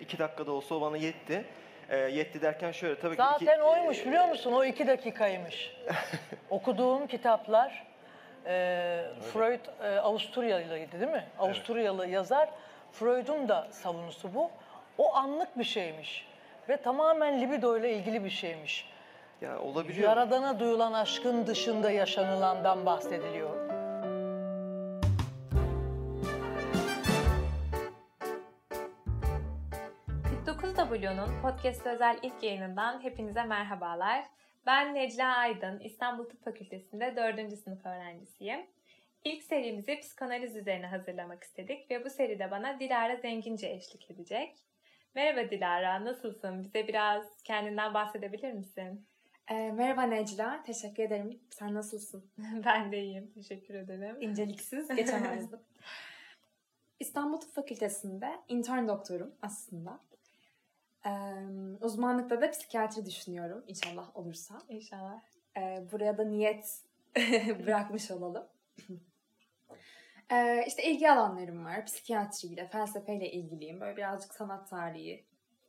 iki dakikada olsa o bana yetti. E, yetti derken şöyle tabii ki... Zaten iki- oymuş biliyor musun? O iki dakikaymış. Okuduğum kitaplar e, Freud e, Avusturyalıydı değil mi? Avusturyalı yazar. Freud'un da savunusu bu. O anlık bir şeymiş. Ve tamamen libido ile ilgili bir şeymiş. Ya olabiliyor. Yaradana duyulan aşkın dışında yaşanılandan bahsediliyor. W'nun podcast özel ilk yayınından hepinize merhabalar. Ben Necla Aydın, İstanbul Tıp Fakültesi'nde 4. sınıf öğrencisiyim. İlk serimizi psikanaliz üzerine hazırlamak istedik ve bu seride bana Dilara Zengince eşlik edecek. Merhaba Dilara, nasılsın? Bize biraz kendinden bahsedebilir misin? E, merhaba Necla, teşekkür ederim. Sen nasılsın? ben de iyiyim, teşekkür ederim. İnceliksiz geçemezdim. İstanbul Tıp Fakültesi'nde intern doktorum aslında. E, uzmanlıkta da psikiyatri düşünüyorum inşallah olursa. İnşallah. E, buraya da niyet bırakmış olalım. e, işte ilgi alanlarım var. Psikiyatriyle, felsefeyle ilgiliyim. Böyle birazcık sanat tarihi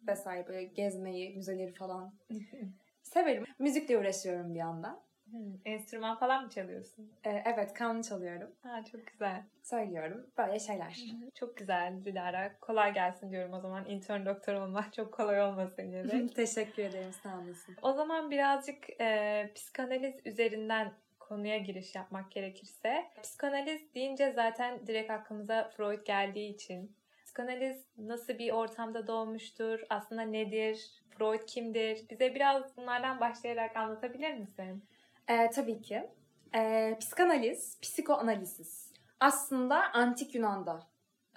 vesaire böyle gezmeyi, müzeleri falan severim. Müzikle uğraşıyorum bir yandan. Hmm, Enstrüman falan mı çalıyorsun? E, evet, kanun çalıyorum. Ha, çok güzel. Söylüyorum. Böyle şeyler. Çok güzel Dilara. Kolay gelsin diyorum o zaman. intern doktor olmak çok kolay olmasın gerek. Teşekkür ederim. Sağ olasın. o zaman birazcık e, psikanaliz üzerinden konuya giriş yapmak gerekirse. Psikanaliz deyince zaten direkt aklımıza Freud geldiği için. Psikanaliz nasıl bir ortamda doğmuştur? Aslında nedir? Freud kimdir? Bize biraz bunlardan başlayarak anlatabilir misin? Ee, tabii ki. Ee, psikanaliz, psikoanalisis. Aslında antik Yunan'da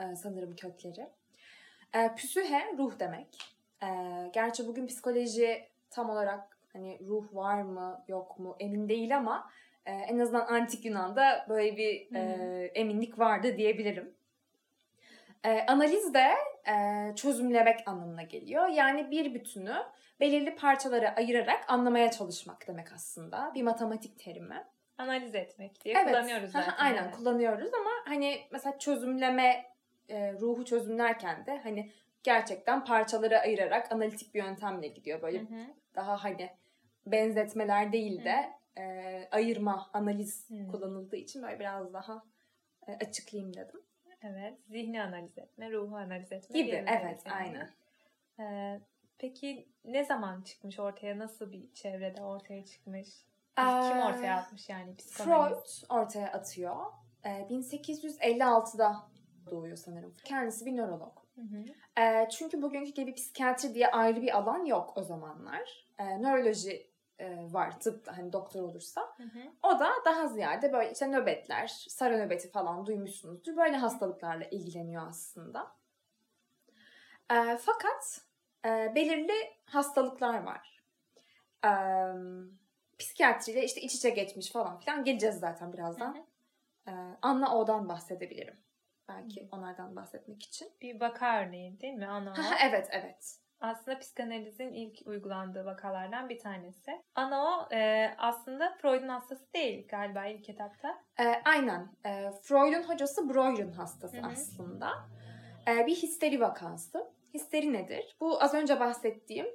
e, sanırım kökleri. Ee, psühe ruh demek. Ee, gerçi bugün psikoloji tam olarak hani ruh var mı yok mu emin değil ama e, en azından antik Yunan'da böyle bir e, eminlik vardı diyebilirim. E, analiz de e, çözümlemek anlamına geliyor. Yani bir bütünü belirli parçalara ayırarak anlamaya çalışmak demek aslında. Bir matematik terimi. Analiz etmek diye kullanıyoruz Hı hı, zaten. Aynen Evet. kullanıyoruz ama hani mesela çözümleme e, ruhu çözümlerken de hani gerçekten parçalara ayırarak analitik bir yöntemle gidiyor. Böyle Hı hı. daha hani benzetmeler değil de e, ayırma, analiz Hı. kullanıldığı için böyle biraz daha e, açıklayayım dedim. Evet. Zihni analiz etme, ruhu analiz etme. Gibi evet yani. aynen. Ee, peki ne zaman çıkmış ortaya? Nasıl bir çevrede ortaya çıkmış? Ee, Kim ortaya atmış yani psikanaliz? Freud ortaya atıyor. E, 1856'da doğuyor sanırım. Kendisi bir nörolog. Hı hı. E, çünkü bugünkü gibi psikiyatri diye ayrı bir alan yok o zamanlar. E, nöroloji e, var tıpta hani doktor olursa. Hı hı. O da daha ziyade böyle işte nöbetler, sarı nöbeti falan duymuşsunuzdur. Böyle hastalıklarla ilgileniyor aslında. E, fakat e, belirli hastalıklar var. E, psikiyatriyle işte iç içe geçmiş falan filan. Geleceğiz zaten birazdan. E, Anna O'dan bahsedebilirim. Belki onlardan bahsetmek için. Bir vaka örneği değil mi? Ana Ha, evet evet. Aslında psikanalizin ilk uygulandığı vakalardan bir tanesi. Ana e, aslında Freud'un hastası değil galiba ilk etapta. E, aynen. E, Freud'un hocası Breuer'ın hastası Hı hı. aslında. E, bir histeri vakası. Histeri nedir? Bu az önce bahsettiğim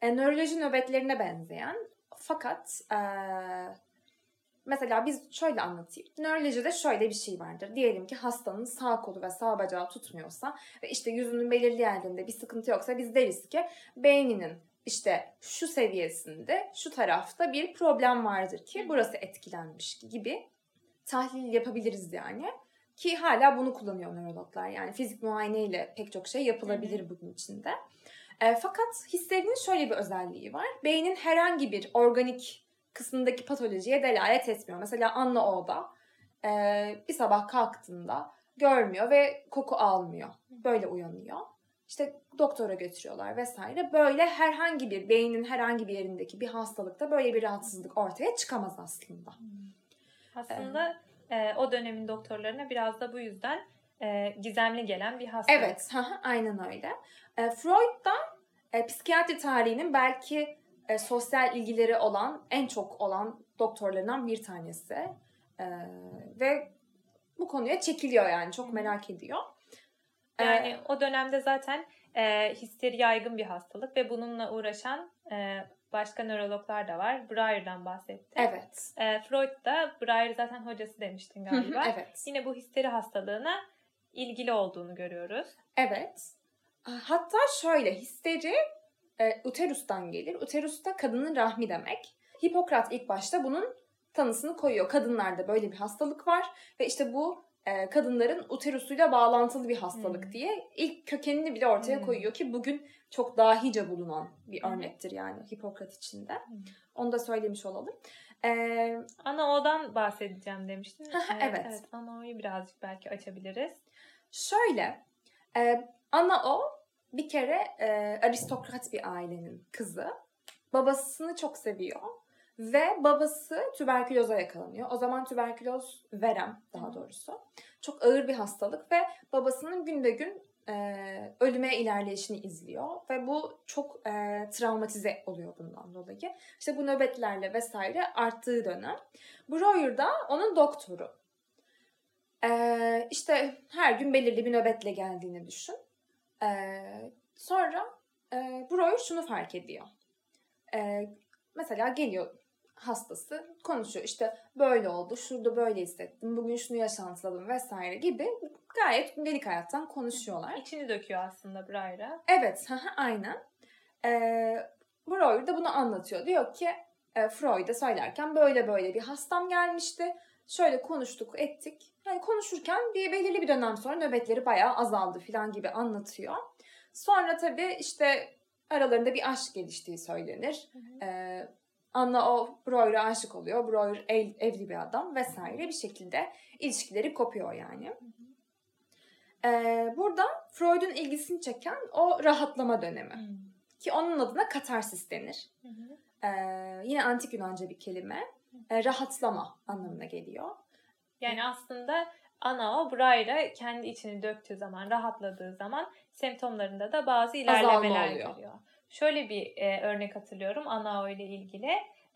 e, nöroloji nöbetlerine benzeyen fakat e, mesela biz şöyle anlatayım. Nörolojide şöyle bir şey vardır. Diyelim ki hastanın sağ kolu ve sağ bacağı tutmuyorsa ve işte yüzünün belirli yerlerinde bir sıkıntı yoksa biz deriz ki beyninin işte şu seviyesinde şu tarafta bir problem vardır ki burası etkilenmiş gibi tahlil yapabiliriz yani. Ki hala bunu kullanıyor nörologlar. Yani fizik muayeneyle pek çok şey yapılabilir bugün içinde. E, fakat histerinin şöyle bir özelliği var. Beynin herhangi bir organik kısmındaki patolojiye delalet etmiyor. Mesela Anna O'da e, bir sabah kalktığında görmüyor ve koku almıyor. Böyle uyanıyor. İşte doktora götürüyorlar vesaire. Böyle herhangi bir beynin herhangi bir yerindeki bir hastalıkta böyle bir rahatsızlık ortaya çıkamaz aslında. Aslında e, o dönemin doktorlarına biraz da bu yüzden e, gizemli gelen bir hastalık. Evet, aynen öyle. E, Freud da e, psikiyatri tarihinin belki e, sosyal ilgileri olan, en çok olan doktorlarından bir tanesi. E, ve bu konuya çekiliyor yani, çok merak ediyor. E, Yani o dönemde zaten e, histeri yaygın bir hastalık ve bununla uğraşan e, başka nörologlar da var. Breyer'dan bahsetti. Evet. E, Freud da Breyer zaten hocası demiştin galiba. evet. Yine bu histeri hastalığına ilgili olduğunu görüyoruz. Evet. Hatta şöyle histeri e, uterustan gelir. Uterus da kadının rahmi demek. Hipokrat ilk başta bunun tanısını koyuyor. Kadınlarda böyle bir hastalık var ve işte bu e, kadınların uterusuyla bağlantılı bir hastalık Hmm. diye ilk kökenini bile ortaya Hmm. koyuyor ki bugün çok dahice bulunan bir hı. örnektir yani Hipokrat içinde. Onu da söylemiş olalım. E, Ana O'dan bahsedeceğim demiştin. Ee, evet. evet. Ana O'yu birazcık belki açabiliriz. Şöyle, e, ana o bir kere e, aristokrat bir ailenin kızı. Babasını çok seviyor ve babası tüberküloza yakalanıyor. O zaman tüberküloz verem daha doğrusu. Çok ağır bir hastalık ve babasının gün be gün e, ölüme ilerleyişini izliyor ve bu çok e, travmatize oluyor bundan dolayı. İşte bu nöbetlerle vesaire arttığı dönem. Breuer da onun doktoru. Ee, işte her gün belirli bir nöbetle geldiğini düşün. Ee, sonra e, Breuer şunu fark ediyor. Ee, mesela geliyor hastası konuşuyor işte böyle oldu, şurada böyle hissettim, bugün şunu yaşantıladım vesaire gibi gayet gündelik hayattan konuşuyorlar. İçini döküyor aslında Breyer'a. Evet, aynen. Ee, Breuer da bunu anlatıyor. Diyor ki e, Freud'a söylerken böyle böyle bir hastam gelmişti. Şöyle konuştuk, ettik. Yani konuşurken bir belirli bir dönem sonra nöbetleri bayağı azaldı falan gibi anlatıyor. Sonra tabii işte aralarında bir aşk geliştiği söylenir. Ee, Anna o Breuer'a aşık oluyor. Breuer ev- evli bir adam vesaire bir şekilde ilişkileri kopuyor yani. Ee, burada Freud'un ilgisini çeken o rahatlama dönemi. Ki onun adına katarsis denir. Hı hı. Ee, yine antik Yunanca bir kelime. Ee, rahatlama anlamına geliyor. Yani aslında ana o Breyer'a kendi içini döktüğü zaman, rahatladığı zaman semptomlarında da bazı ilerlemeler görüyor. Şöyle bir e, örnek hatırlıyorum ana ile ilgili.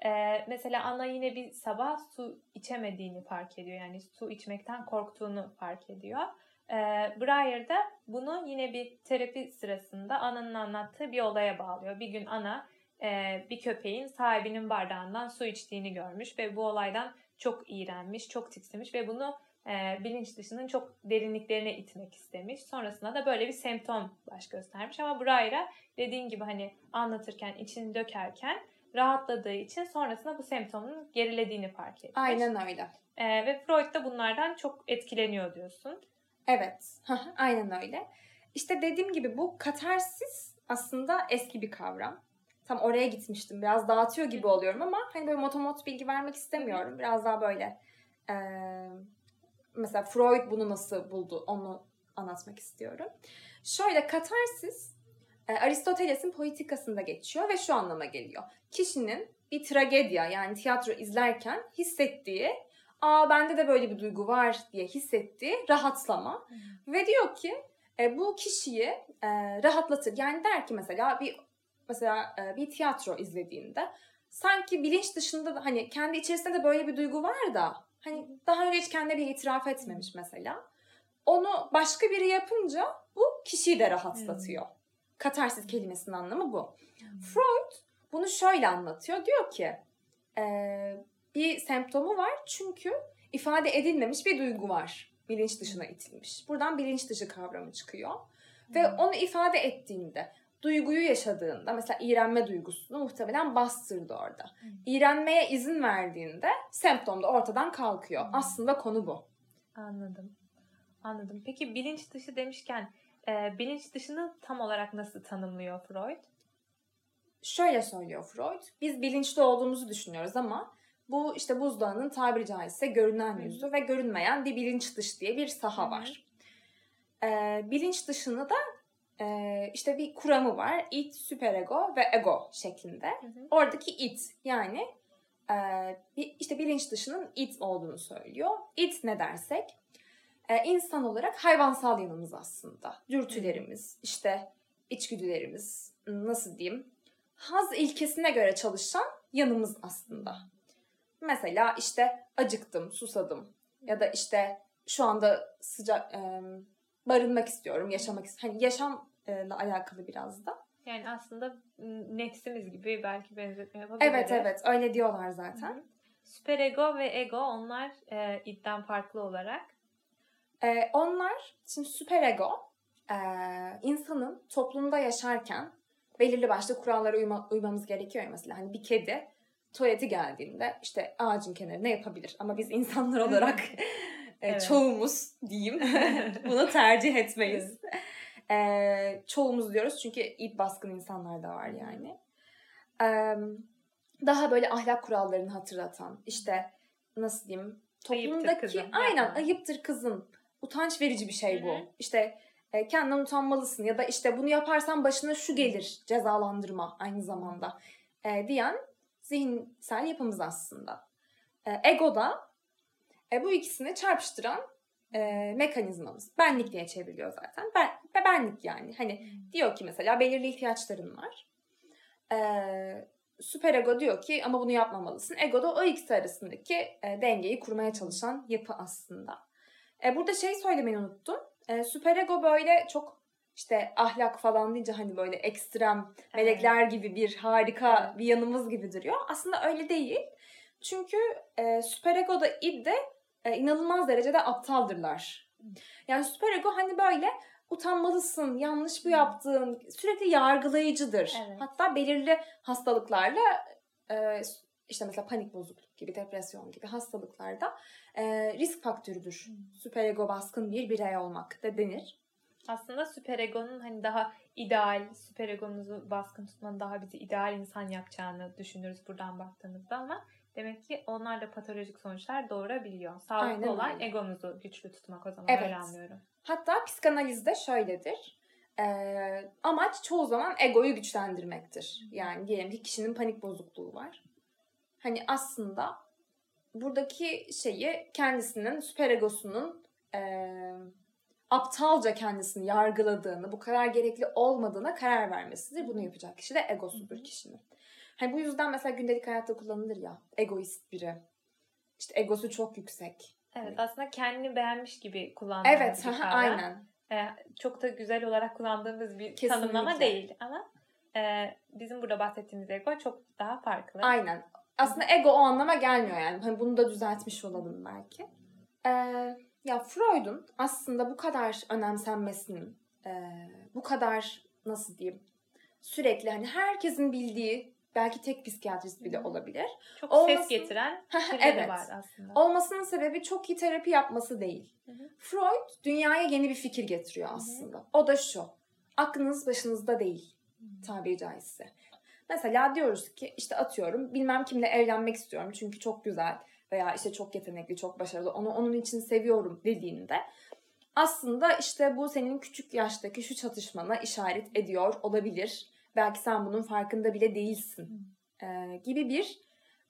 E, mesela ana yine bir sabah su içemediğini fark ediyor. Yani su içmekten korktuğunu fark ediyor. E, Breyer da bunu yine bir terapi sırasında ananın anlattığı bir olaya bağlıyor. Bir gün ana e, bir köpeğin sahibinin bardağından su içtiğini görmüş ve bu olaydan çok iğrenmiş, çok tiksinmiş ve bunu e, bilinç dışının çok derinliklerine itmek istemiş. Sonrasında da böyle bir semptom baş göstermiş ama Breyer'a dediğin gibi hani anlatırken, içini dökerken rahatladığı için sonrasında bu semptomun gerilediğini fark etmiş. Aynen öyle. E, ve Freud da bunlardan çok etkileniyor diyorsun. Evet. Aynen öyle. İşte dediğim gibi bu katarsis aslında eski bir kavram. Tam oraya gitmiştim. Biraz dağıtıyor gibi oluyorum ama hani böyle motomot bilgi vermek istemiyorum. Biraz daha böyle eee, mesela Freud bunu nasıl buldu onu anlatmak istiyorum. Şöyle katarsis e, Aristoteles'in politikasında geçiyor ve şu anlama geliyor. Kişinin bir tragedya yani tiyatro izlerken hissettiği aa bende de böyle bir duygu var diye hissettiği rahatlama. Ve diyor ki e, bu kişiyi e, rahatlatır. Yani der ki mesela bir mesela e, bir tiyatro izlediğinde sanki bilinç dışında da hani kendi içerisinde de böyle bir duygu var da hani daha önce hiç kendine bir itiraf etmemiş mesela. Onu başka biri yapınca bu kişiyi de rahatlatıyor. Katarsis kelimesinin anlamı bu. Freud bunu şöyle anlatıyor. Diyor ki e, bir semptomu var çünkü ifade edilmemiş bir duygu var. Bilinç dışına itilmiş. Buradan bilinç dışı kavramı çıkıyor. Ve onu ifade ettiğinde, duyguyu yaşadığında, mesela iğrenme duygusunu muhtemelen bastırdı orada. İğrenmeye izin verdiğinde semptom da ortadan kalkıyor. Aslında konu bu. Anladım. Anladım. Peki bilinç dışı demişken e, bilinç dışını tam olarak nasıl tanımlıyor Freud? Şöyle söylüyor Freud, biz bilinçli olduğumuzu düşünüyoruz ama bu işte buzdağının tabiri caizse görünen yüzü ve görünmeyen bir bilinç dışı diye bir saha Hı hı. var. Ee, bilinç dışını da e, işte bir kuramı var. Id, süperego ve ego şeklinde. Hı hı. Oradaki id yani e, bir- işte bilinç dışının id olduğunu söylüyor. Id ne dersek e, insan olarak hayvansal yanımız aslında. Dürtülerimiz, işte içgüdülerimiz, nasıl diyeyim? Haz ilkesine göre çalışan yanımız aslında. Mesela işte acıktım, susadım ya da işte şu anda sıcak e, barınmak istiyorum, yaşamak istiyorum. Hani yaşam ile alakalı biraz da. Yani aslında nefsimiz gibi belki benzetme yapabiliriz. Evet evet öyle diyorlar zaten. Hı hı. Süperego ve ego onlar e, idden farklı olarak. Ee, onlar şimdi süperego e, insanın toplumda yaşarken belirli başlı kurallara uyma- uymamız gerekiyor mesela. Hani bir kedi tuvaleti geldiğinde işte ağacın kenarına yapabilir. Ama biz insanlar olarak e, Evet. çoğumuz diyeyim bunu tercih etmeyiz. Ee, çoğumuz diyoruz çünkü ip baskın insanlar da var yani. Ee, daha böyle ahlak kurallarını hatırlatan işte nasıl diyeyim Ayıptır toplumdaki kızım, aynen ayıptır kızım utanç verici bir şey bu. Hı hı. İşte e, kendinden utanmalısın ya da işte bunu yaparsan başına şu gelir cezalandırma aynı zamanda e, diyen zihinsel yapımız aslında. E, ego da e, bu ikisini çarpıştıran e, mekanizmamız. Benlik diye çevriliyor zaten. Ben, ve benlik yani. Hani diyor ki mesela belirli ihtiyaçların var. E, süper ego diyor ki ama bunu yapmamalısın. Ego da o ikisi arasındaki e, dengeyi kurmaya çalışan yapı aslında. E, burada şey söylemeyi unuttum. E, süper ego böyle çok işte ahlak falan deyince hani böyle ekstrem melekler gibi bir harika Evet. bir yanımız gibi duruyor. Aslında öyle değil. Çünkü e, süper ego da id de e, inanılmaz derecede aptaldırlar. Yani süper ego hani böyle utanmalısın, yanlış bu yaptığın, sürekli yargılayıcıdır. Evet. Hatta belirli hastalıklarla e, işte mesela panik bozukluk gibi, depresyon gibi hastalıklarda e, risk faktörüdür. Süper ego baskın bir birey olmak da denir. Aslında süperegonun hani daha ideal, süperegomuzu baskın tutmanın daha bizi ideal insan yapacağını düşünürüz buradan baktığımızda ama demek ki onlar da patolojik sonuçlar doğurabiliyor. Sağlıklı Aynen olan öyle. egomuzu güçlü tutmak o zaman Evet. öyle anlıyorum. Hatta psikanalizde şöyledir. Ee, amaç çoğu zaman egoyu güçlendirmektir. Yani diyelim ki kişinin panik bozukluğu var. Hani aslında buradaki şeyi kendisinin süper egosunun ee, aptalca kendisini yargıladığını, bu kadar gerekli olmadığına karar vermesidir. Bunu yapacak kişi de egosudur kişinin. Hani bu yüzden mesela gündelik hayatta kullanılır ya egoist biri. İşte egosu çok yüksek. Evet aslında kendini beğenmiş gibi kullandığımız Evet, bir kavram. aynen. Ee, çok da güzel olarak kullandığımız bir Kesinlikle. tanımlama değil ama e, bizim burada bahsettiğimiz ego çok daha farklı. Aynen. Aslında ego o anlama gelmiyor yani. Hani bunu da düzeltmiş olalım belki. Ee, ya Freud'un aslında bu kadar önemsenmesinin, e, bu kadar nasıl diyeyim, sürekli hani herkesin bildiği belki tek psikiyatrist bile olabilir. Çok Olmasın- ses getiren evet. var aslında. Olmasının sebebi çok iyi terapi yapması değil. Hı hı. Freud dünyaya yeni bir fikir getiriyor aslında. O da şu. Aklınız başınızda değil tabiri caizse. Mesela diyoruz ki işte atıyorum bilmem kimle evlenmek istiyorum çünkü çok güzel veya işte çok yetenekli, çok başarılı, onu onun için seviyorum dediğinde aslında işte bu senin küçük yaştaki şu çatışmana işaret ediyor olabilir. Belki sen bunun farkında bile değilsin ee, gibi bir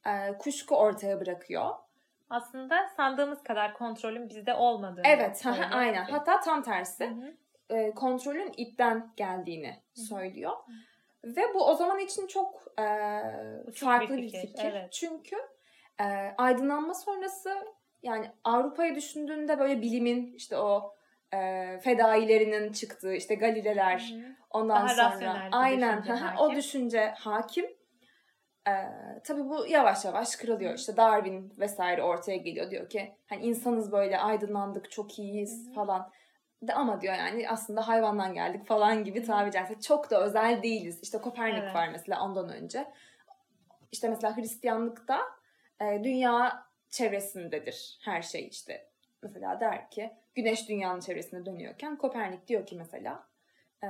e, kuşku ortaya bırakıyor. Aslında sandığımız kadar kontrolün bizde olmadığını. Evet, söylüyor. aynen. Hatta tam tersi. Hı hı. e, kontrolün ipten geldiğini söylüyor. Ve bu o zaman için çok e, Uçuk farklı bir bir fikir, fikir. evet. Çünkü e, aydınlanma sonrası yani Avrupa'yı düşündüğünde böyle bilimin işte o e, fedailerinin çıktığı işte Galileler Hı hı. Ondan Daha sonra aynen o düşünce hakim. E, tabii bu yavaş yavaş kırılıyor. İşte Darwin vesaire ortaya geliyor diyor ki hani insanız böyle aydınlandık çok iyiyiz falan. De ama diyor yani aslında hayvandan geldik falan gibi tabiri caizse çok da özel değiliz. İşte Kopernik Evet. var mesela ondan önce. İşte mesela Hristiyanlıkta e, dünya çevresindedir her şey işte. Mesela der ki güneş dünyanın çevresinde dönüyorken Kopernik diyor ki mesela e,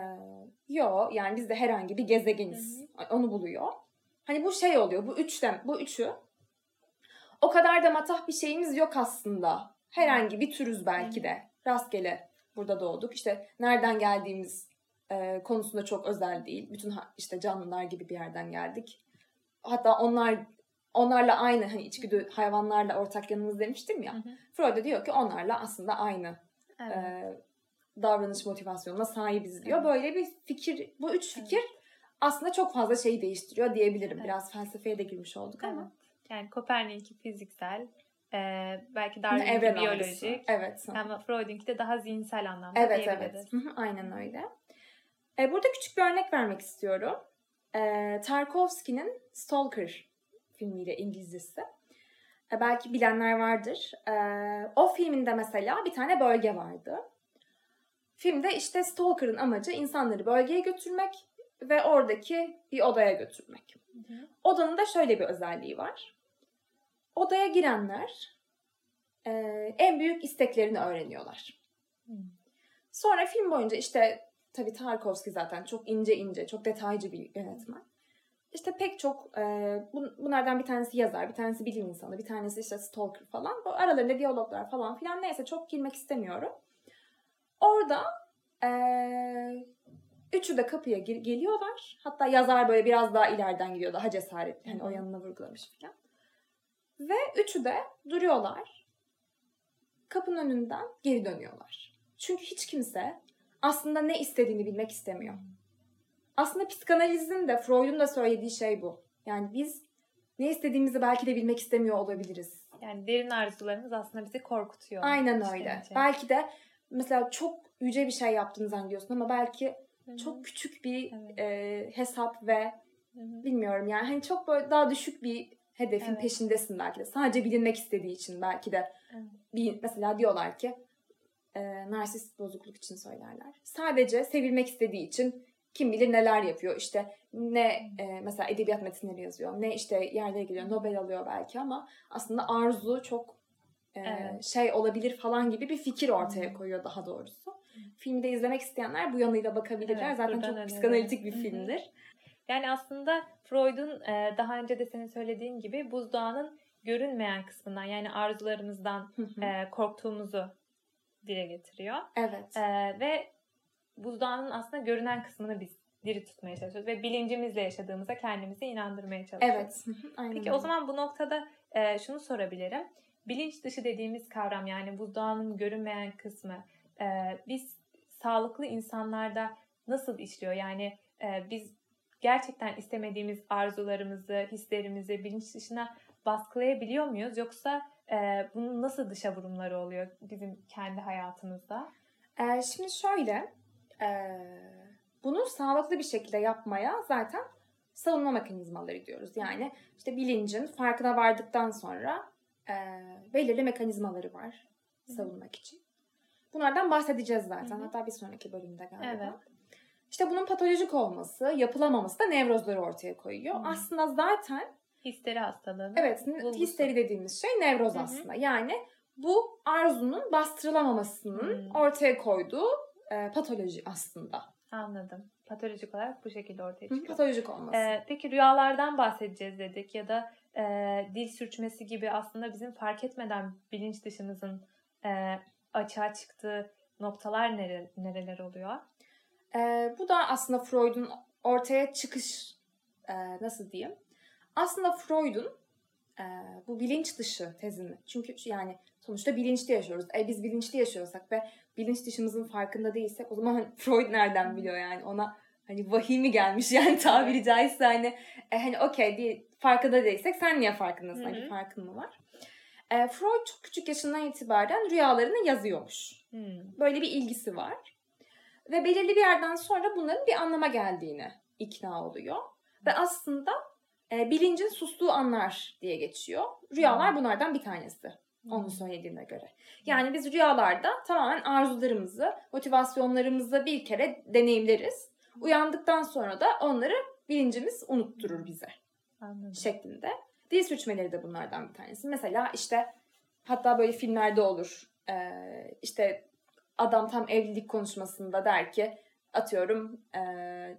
yo yani biz de herhangi bir gezegeniz. Onu buluyor. Hani bu şey oluyor bu üçten bu üçü o kadar da matah bir şeyimiz yok aslında. Herhangi bir türüz belki de. Rastgele burada doğduk. İşte nereden geldiğimiz e, konusunda çok özel değil. Bütün ha- işte canlılar gibi bir yerden geldik. Hatta onlar onlarla aynı hani içgüdü hayvanlarla ortak yanımız demiştim ya. Hı hı. Freud diyor ki onlarla aslında aynı Evet. e, davranış motivasyonuna sahibiz diyor. Böyle bir fikir, bu üç fikir aslında çok fazla şeyi değiştiriyor diyebilirim. Evet. Biraz felsefeye de girmiş olduk ama. Evet. Yani Kopernik'inki fiziksel, e, belki Darwin'inki biyolojik. Evet. ama Freud'inki de daha zihinsel anlamda Evet diyebiliriz. evet. Hı, Aynen öyle. E, burada küçük bir örnek vermek istiyorum. E, Tarkovski'nin Stalker filmiyle İngilizcesi. E, belki bilenler vardır. E, o filminde mesela bir tane bölge vardı. Filmde işte Stalker'ın amacı insanları bölgeye götürmek ve oradaki bir odaya götürmek. Odanın da şöyle bir özelliği var. Odaya girenler e, en büyük isteklerini öğreniyorlar. Sonra film boyunca işte tabii Tarkovski zaten çok ince ince, çok detaycı bir yönetmen. İşte pek çok e, bun- bunlardan bir tanesi yazar, bir tanesi bilim insanı, bir tanesi işte stalker falan. Bu aralarında diyaloglar falan filan neyse çok girmek istemiyorum. Orada e, üçü de kapıya gir- geliyorlar. Hatta yazar böyle biraz daha ileriden gidiyor, daha cesaretli. Hani o yanına vurgulamış filan. Ve üçü de duruyorlar. Kapının önünden geri dönüyorlar. Çünkü hiç kimse aslında ne istediğini bilmek istemiyor. Aslında psikanalizin de Freud'un da söylediği şey bu. Yani biz ne istediğimizi belki de bilmek istemiyor olabiliriz. Yani derin arzularımız aslında bizi korkutuyor. Aynen öyle. Belki de mesela çok yüce bir şey yaptığını zannediyorsun ama belki Hı hı. çok küçük bir Evet. e, hesap ve Hı hı. bilmiyorum yani hani çok böyle daha düşük bir hedefin Evet. peşindesin belki de. Sadece bilinmek istediği için belki de Evet. bir mesela diyorlar ki e, narsist bozukluk için söylerler. Sadece sevilmek istediği için kim bilir neler yapıyor. İşte ne e, mesela edebiyat metinleri yazıyor. Ne işte yerlere geliyor. Nobel alıyor belki ama aslında arzu çok Evet. şey olabilir falan gibi bir fikir ortaya koyuyor daha doğrusu. Filmde izlemek isteyenler bu yanıyla bakabilirler. Evet, Zaten çok öneririm. psikanalitik bir filmdir. Yani aslında Freud'un e, daha önce de senin söylediğin gibi buzdağının görünmeyen kısmından yani arzularımızdan e, korktuğumuzu dile getiriyor. evet. E, ve buzdağının aslında görünen kısmını biz diri tutmaya çalışıyoruz ve bilincimizle yaşadığımıza kendimizi inandırmaya çalışıyoruz. Evet. Aynen Peki o zaman bu noktada e, şunu sorabilirim. Bilinç dışı dediğimiz kavram yani buzdağının görünmeyen kısmı e, biz sağlıklı insanlarda nasıl işliyor? Yani e, biz gerçekten istemediğimiz arzularımızı, hislerimizi bilinç dışına baskılayabiliyor muyuz? Yoksa e, bunun nasıl dışa vurumları oluyor bizim kendi hayatımızda? Ee, şimdi şöyle, ee, bunu sağlıklı bir şekilde yapmaya zaten savunma mekanizmaları diyoruz. Yani işte bilincin farkına vardıktan sonra ee, belirli mekanizmaları var savunmak için. Bunlardan bahsedeceğiz zaten. Hı hı. Hatta bir sonraki bölümde galiba. Evet. İşte bunun patolojik olması, yapılamaması da nevrozları ortaya koyuyor. Hı. Aslında zaten Histeri hastalığı. Evet, Bulgusu. histeri dediğimiz şey nevroz Hı hı. aslında. Yani bu arzunun bastırılamamasının Hmm. ortaya koyduğu e, patoloji aslında. Anladım. Patolojik olarak bu şekilde ortaya Hı, çıkıyor. Patolojik olması. Ee, peki rüyalardan bahsedeceğiz dedik ya da e, dil sürçmesi gibi aslında bizim fark etmeden bilinç dışımızın e, açığa çıktığı noktalar nere, nereler oluyor? E, bu da aslında Freud'un ortaya çıkış e, nasıl diyeyim? Aslında Freud'un e, bu bilinç dışı tezini. Çünkü yani sonuçta bilinçli yaşıyoruz. E, biz bilinçli yaşıyorsak ve bilinç dışımızın farkında değilsek o zaman Freud nereden biliyor yani ona hani vahiy mi gelmiş yani tabiri caizse hani e, hani okey değil, farkında değilsek sen niye farkındasın? Hı hı. Hani farkın mı var? E, Freud çok küçük yaşından itibaren rüyalarını yazıyormuş. Hmm. Böyle bir ilgisi var. Ve belirli bir yerden sonra bunların bir anlama geldiğini ikna oluyor. Ve aslında e, bilincin sustuğu anlar diye geçiyor. Rüyalar bunlardan bir tanesi. Onun söylediğine göre. Yani biz rüyalarda tamamen arzularımızı, motivasyonlarımızı bir kere deneyimleriz. Uyandıktan sonra da onları bilincimiz unutturur bize Anladım. şeklinde. Dil sürçmeleri de bunlardan bir tanesi. Mesela işte hatta böyle filmlerde olur. Ee, işte adam tam evlilik konuşmasında der ki atıyorum e,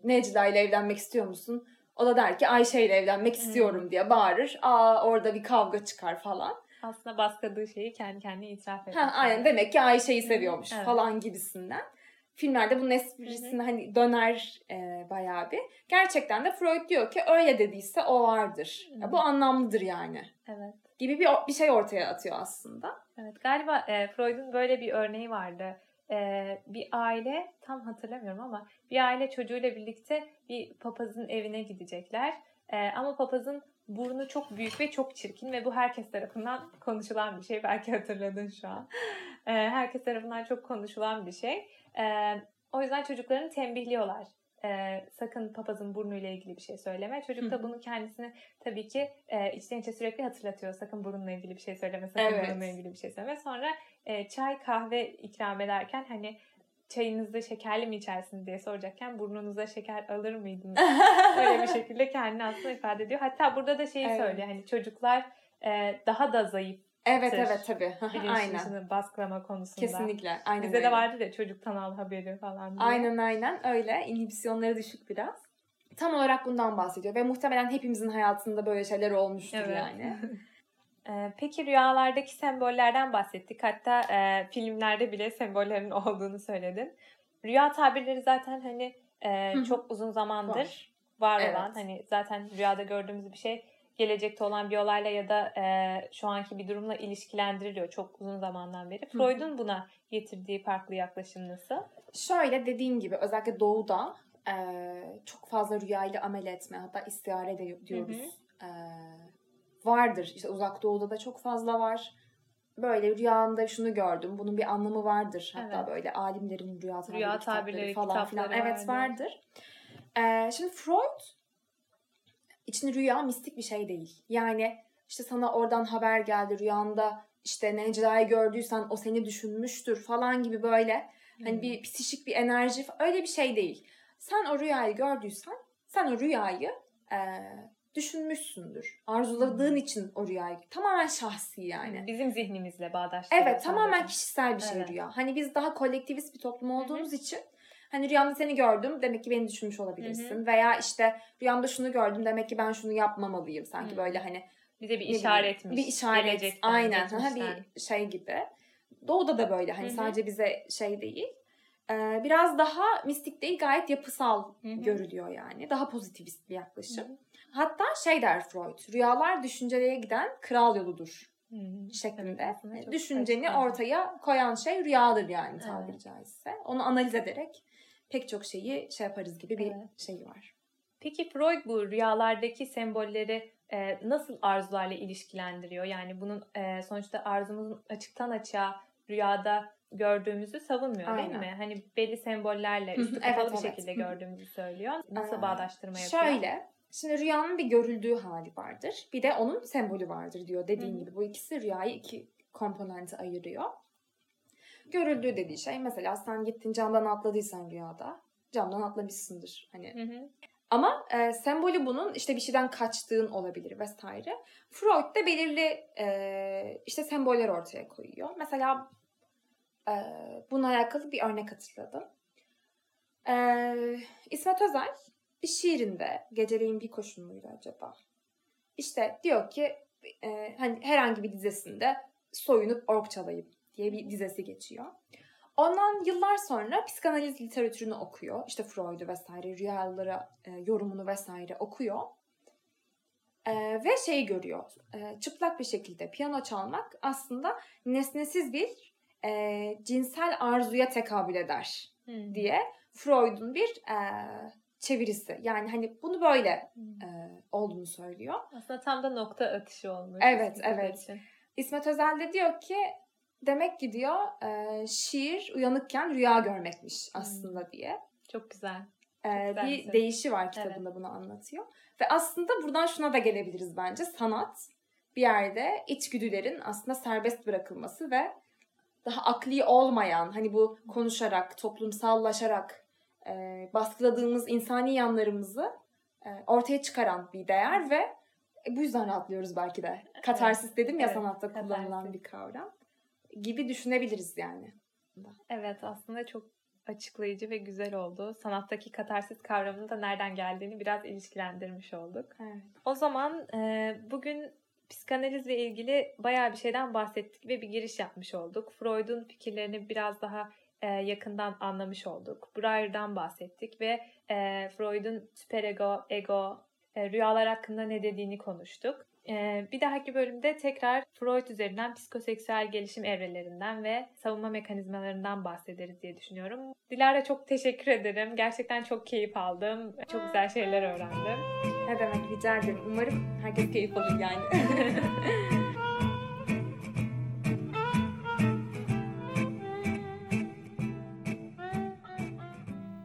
Necla ile evlenmek istiyor musun? O da der ki Ayşe ile evlenmek istiyorum diye bağırır. Aa orada bir kavga çıkar falan. Aslında baskıladığı şeyi kendi kendine itiraf etmiş. Ha, aynen demek ki Ayşe'yi seviyormuş Evet. falan gibisinden. Filmlerde bunun esprisini hani döner e, bayağı bir. Gerçekten de Freud diyor ki öyle dediyse o vardır. Ya, Hı. bu anlamlıdır yani. Evet. Gibi bir, bir şey ortaya atıyor aslında. Evet galiba e, Freud'un böyle bir örneği vardı. E, bir aile tam hatırlamıyorum ama bir aile çocuğuyla birlikte bir papazın evine gidecekler. E, ama papazın burnu çok büyük ve çok çirkin ve bu herkes tarafından konuşulan bir şey. Belki hatırladın şu an. E, herkes tarafından çok konuşulan bir şey. E, o yüzden çocuklarını tembihliyorlar. e, sakın papazın burnuyla ilgili bir şey söyleme. Çocuk da bunu kendisine tabii ki e, içten içe sürekli hatırlatıyor. Sakın burunla ilgili bir şey söyleme, sakın Evet. burunla ilgili bir şey söyleme. Sonra e, çay, kahve ikram ederken hani çayınızda şekerli mi içersiniz diye soracakken burnunuza şeker alır mıydınız? Öyle bir şekilde kendini aslında ifade ediyor. Hatta burada da şeyi Evet. söylüyor. Hani çocuklar e, daha da zayıf Evet evet tabii. aynen. baskılama konusunda. Kesinlikle. Aynen Bizde öyle. de vardı da çocuktan al haberi falan diye. Aynen aynen öyle. İnhibisyonları düşük biraz. Tam olarak bundan bahsediyor ve muhtemelen hepimizin hayatında böyle şeyler olmuştur Evet. yani. Peki rüyalardaki sembollerden bahsettik. Hatta e, filmlerde bile sembollerin olduğunu söyledin. Rüya tabirleri zaten hani e, Hı hı. çok uzun zamandır Var. var, Evet. olan. Hani zaten rüyada gördüğümüz bir şey gelecekte olan bir olayla ya da e, şu anki bir durumla ilişkilendiriliyor çok uzun zamandan beri. hı. Freud'un buna getirdiği farklı yaklaşım nasıl? Şöyle dediğin gibi özellikle doğuda e, çok fazla rüyayla amel etme hatta istihare de diyoruz. E, vardır. İşte uzak doğuda da çok fazla var. Böyle rüyamda şunu gördüm. Bunun bir anlamı vardır. Hatta Evet. böyle alimlerin rüya tabiri, Rüya kitapları tabirleri, falan filan. kitapları Evet vardır. vardır. E, şimdi Freud için rüya mistik bir şey değil. Yani işte sana oradan haber geldi rüyanda işte Necla'yı gördüysen o seni düşünmüştür falan gibi böyle Hani Hmm. bir psişik bir enerji öyle bir şey değil. Sen o rüyayı gördüysen sen o rüyayı e, düşünmüşsündür. Arzuladığın Hmm. için o rüyayı tamamen şahsi yani. Bizim zihnimizle bağdaştırıyor. Evet tamamen sadece. kişisel bir şey Evet. rüya. Hani biz daha kolektivist bir toplum olduğumuz için hani rüyamda seni gördüm demek ki beni düşünmüş olabilirsin. Veya işte rüyamda şunu gördüm demek ki ben şunu yapmamalıyım. Sanki Hı. böyle hani Bize bir işaretmiş. Bir işaret. Aynen. Geçmişten. bir şey gibi. Doğuda da böyle hani Hı hı. sadece bize şey değil. Ee, biraz daha mistik değil gayet yapısal Hı hı. görülüyor yani. Daha pozitivist bir yaklaşım. Hı hı. Hatta şey der Freud, rüyalar düşüncelere giden kral yoludur Hı hı. şeklinde. Evet, çok Düşünceni açıklayıcı. ortaya koyan şey rüyadır yani tabiri Evet. caizse. Onu analiz ederek pek çok şeyi şey yaparız gibi bir Evet. şey var. Peki Freud bu rüyalardaki sembolleri e, nasıl arzularla ilişkilendiriyor? Yani bunun e, sonuçta arzumuzun açıktan açığa rüyada gördüğümüzü savunmuyor değil Aynen. mi? Hani belli sembollerle üstü kapalı evet, bir evet. şekilde gördüğümüzü söylüyor. Nasıl Ee, bağdaştırma yapıyor? Şöyle, şimdi rüyanın bir görüldüğü hali vardır. Bir de onun sembolü vardır diyor dediğin hı. gibi. Bu ikisi rüyayı iki komponente ayırıyor. Görüldüğü dediği şey mesela sen gittin camdan atladıysan rüyada camdan atlamışsındır. Hani Hı hı. ama e, sembolü bunun işte bir şeyden kaçtığın olabilir vesaire. Freud da belirli e, işte semboller ortaya koyuyor. Mesela e, bununla alakalı bir örnek hatırladım. E, İsmet Özel bir şiirinde Geceleyin bir koşun muydu acaba? İşte diyor ki e, hani herhangi bir dizesinde soyunup ork çalayım diye bir dizesi geçiyor. Ondan yıllar sonra psikanaliz literatürünü okuyor. İşte Freud'u vesaire, rüyalara e, yorumunu vesaire okuyor. E, ve şeyi görüyor. E, çıplak bir şekilde piyano çalmak aslında nesnesiz bir e, cinsel arzuya tekabül eder Hı. diye Freud'un bir e, çevirisi. Yani hani bunu böyle e, olduğunu söylüyor. Aslında tam da nokta atışı olmuş. Evet, evet. için. İsmet Özel de diyor ki demek ki diyor e, şiir uyanıkken rüya görmekmiş aslında diye. Çok güzel. E, güzel bir değişi var kitabında bunu anlatıyor. Ve aslında buradan şuna da gelebiliriz bence. Sanat bir yerde içgüdülerin aslında serbest bırakılması ve daha akli olmayan hani bu konuşarak, toplumsallaşarak e, baskıladığımız insani yanlarımızı e, ortaya çıkaran bir değer ve e, bu yüzden rahatlıyoruz belki de. Katarsis dedim ya Evet, sanatta katarsis. kullanılan bir kavram gibi düşünebiliriz yani. Evet aslında çok açıklayıcı ve güzel oldu. Sanattaki katarsis kavramının da nereden geldiğini biraz ilişkilendirmiş olduk. Evet. O zaman e, bugün psikanalizle ilgili bayağı bir şeyden bahsettik ve bir giriş yapmış olduk. Freud'un fikirlerini biraz daha e, yakından anlamış olduk. Breyer'dan bahsettik ve e, Freud'un süperego, ego, e, rüyalar hakkında ne dediğini konuştuk. E, bir dahaki bölümde tekrar Freud üzerinden psikoseksüel gelişim evrelerinden ve savunma mekanizmalarından bahsederiz diye düşünüyorum. Dilara çok teşekkür ederim. Gerçekten çok keyif aldım. Çok güzel şeyler öğrendim. Ne demek rica ederim. Umarım herkes keyif alır yani.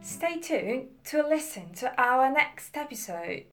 Stay tuned to listen to our next episode.